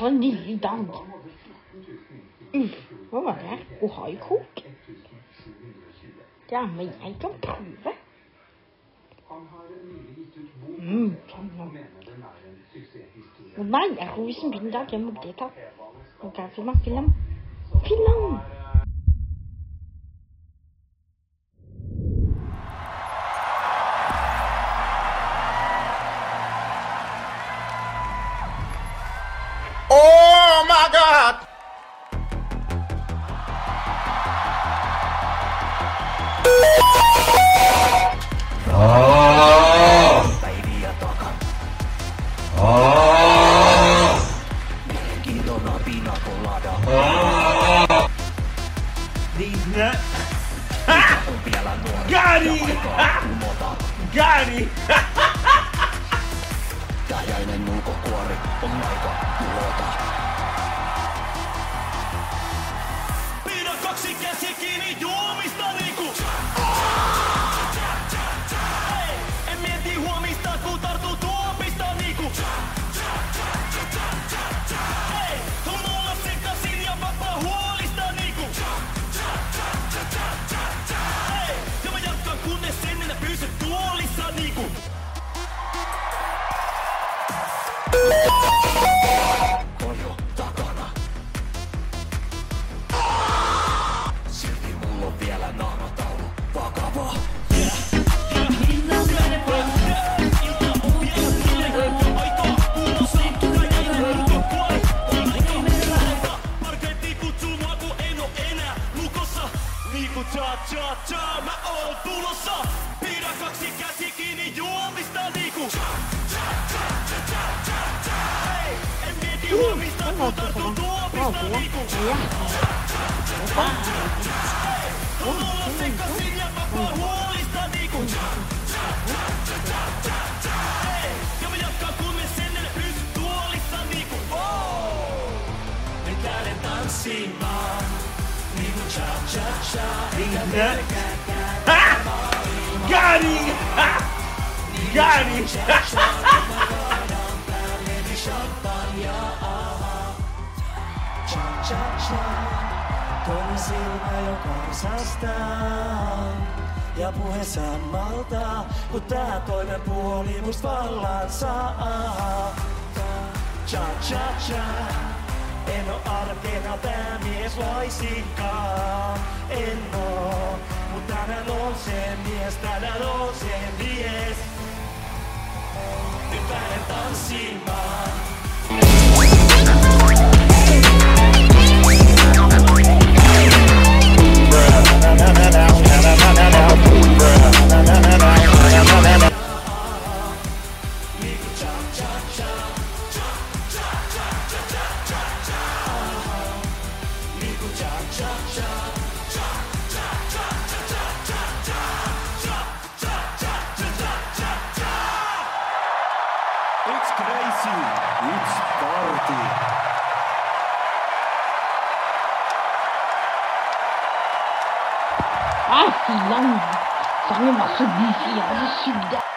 en lille dag. Utenfor mm, var det ohaikrok. Der må jeg kan prøve. Mm, sånn, ja. Nei, jeg rosen min dag. Jeg må bli tatt. Og kanskje man film. Film! Digna. Got it! Got it! Pidä kaksi käsi pysyt tuolissa niinku. Cha mä oon tulossa. Pidä kaksi käsi kiinni juomista niinku. Hei, en mieti huomista kun tartuu tuopista niinku. On olla sekasin ja vapaa huolista niinku. Hei, ja mä jatkan kunnes ennen pysy tuolissa niinku. Oh! Nyt lähden tanssimaan. Digna. Got it! Got it! Toinen silmä jo karsastaa ja puhe sammaltaa, kun tää toinen puoli must vallan saa. Cha cha cha, en oo arkena tää mies laisinkaan, en oo. Mut tänään on se mies, tänään on se mies. Aflan, sana masuk di sini, ada sudah.